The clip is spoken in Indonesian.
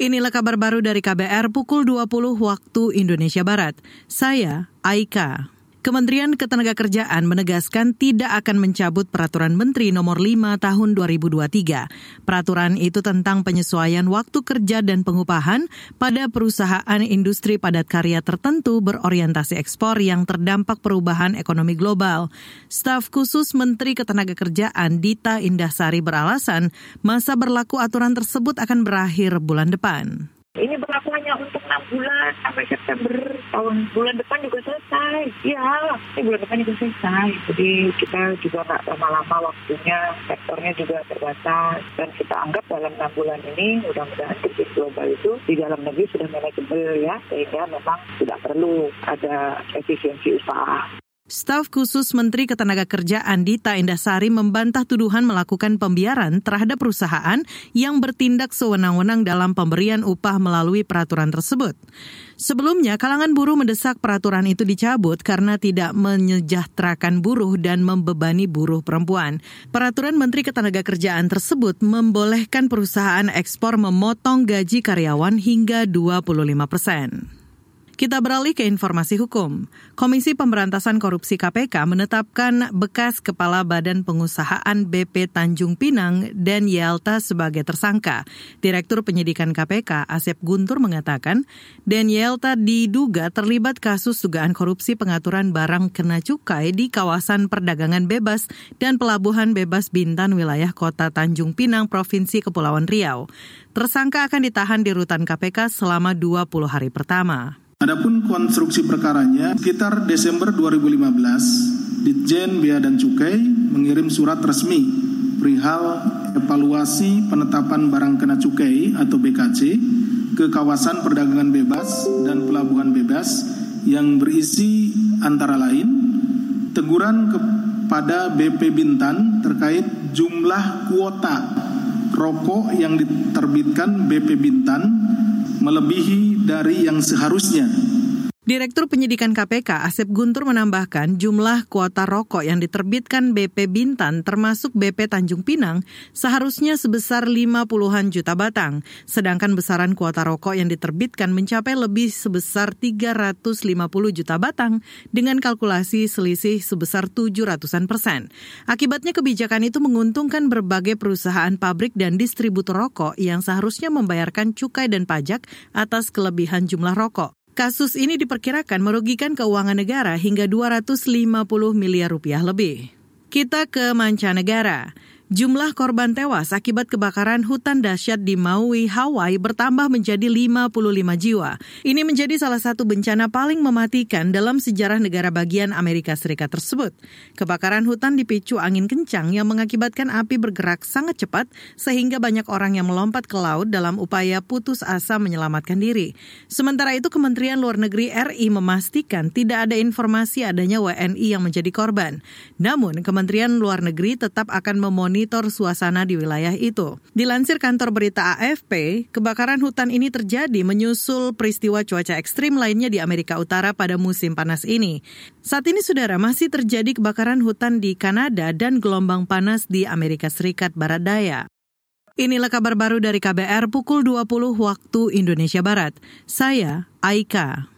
Inilah kabar baru dari KBR pukul 20 waktu Indonesia Barat. Saya Aika. Kementerian Ketenagakerjaan menegaskan tidak akan mencabut Peraturan Menteri Nomor 5 Tahun 2023. Peraturan itu tentang penyesuaian waktu kerja dan pengupahan pada perusahaan industri padat karya tertentu berorientasi ekspor yang terdampak perubahan ekonomi global. Staf khusus Menteri Ketenagakerjaan Dita Indahsari beralasan masa berlaku aturan tersebut akan berakhir bulan depan. Hanya untuk enam bulan sampai September tahun bulan depan juga selesai. Ya, ini bulan depan juga selesai. Jadi kita juga nggak lama-lama waktunya, sektornya juga terbatas. Dan kita anggap dalam enam bulan ini mudah-mudahan krisis global itu di dalam negeri sudah manajeble ya, sehingga memang tidak perlu ada efisiensi usaha. Staf khusus Menteri Ketenagakerjaan Dita Indasari membantah tuduhan melakukan pembiaran terhadap perusahaan yang bertindak sewenang-wenang dalam pemberian upah melalui peraturan tersebut. Sebelumnya, kalangan buruh mendesak peraturan itu dicabut karena tidak menyejahterakan buruh dan membebani buruh perempuan. Peraturan Menteri Ketenagakerjaan tersebut membolehkan perusahaan ekspor memotong gaji karyawan hingga 25 persen. Kita beralih ke informasi hukum. Komisi Pemberantasan Korupsi KPK menetapkan bekas Kepala Badan Pengusahaan BP Tanjung Pinang dan Yelta sebagai tersangka. Direktur Penyidikan KPK Asep Guntur mengatakan, Dan Yelta diduga terlibat kasus dugaan korupsi pengaturan barang kena cukai di kawasan perdagangan bebas dan pelabuhan bebas Bintan wilayah kota Tanjung Pinang, Provinsi Kepulauan Riau. Tersangka akan ditahan di rutan KPK selama 20 hari pertama. Adapun konstruksi perkaranya, sekitar Desember 2015, Ditjen Bea dan Cukai mengirim surat resmi perihal evaluasi penetapan barang kena cukai atau BKC ke kawasan perdagangan bebas dan pelabuhan bebas yang berisi antara lain teguran kepada BP Bintan terkait jumlah kuota rokok yang diterbitkan BP Bintan melebihi dari yang seharusnya Direktur Penyidikan KPK Asep Guntur menambahkan jumlah kuota rokok yang diterbitkan BP Bintan termasuk BP Tanjung Pinang seharusnya sebesar 50-an juta batang, sedangkan besaran kuota rokok yang diterbitkan mencapai lebih sebesar 350 juta batang dengan kalkulasi selisih sebesar 700-an persen. Akibatnya kebijakan itu menguntungkan berbagai perusahaan pabrik dan distributor rokok yang seharusnya membayarkan cukai dan pajak atas kelebihan jumlah rokok. Kasus ini diperkirakan merugikan keuangan negara hingga 250 miliar rupiah lebih. Kita ke mancanegara. Jumlah korban tewas akibat kebakaran hutan dahsyat di Maui, Hawaii bertambah menjadi 55 jiwa. Ini menjadi salah satu bencana paling mematikan dalam sejarah negara bagian Amerika Serikat tersebut. Kebakaran hutan dipicu angin kencang yang mengakibatkan api bergerak sangat cepat sehingga banyak orang yang melompat ke laut dalam upaya putus asa menyelamatkan diri. Sementara itu Kementerian Luar Negeri RI memastikan tidak ada informasi adanya WNI yang menjadi korban. Namun Kementerian Luar Negeri tetap akan memonitor memonitor suasana di wilayah itu. Dilansir kantor berita AFP, kebakaran hutan ini terjadi menyusul peristiwa cuaca ekstrim lainnya di Amerika Utara pada musim panas ini. Saat ini, saudara, masih terjadi kebakaran hutan di Kanada dan gelombang panas di Amerika Serikat Barat Daya. Inilah kabar baru dari KBR pukul 20 waktu Indonesia Barat. Saya Aika.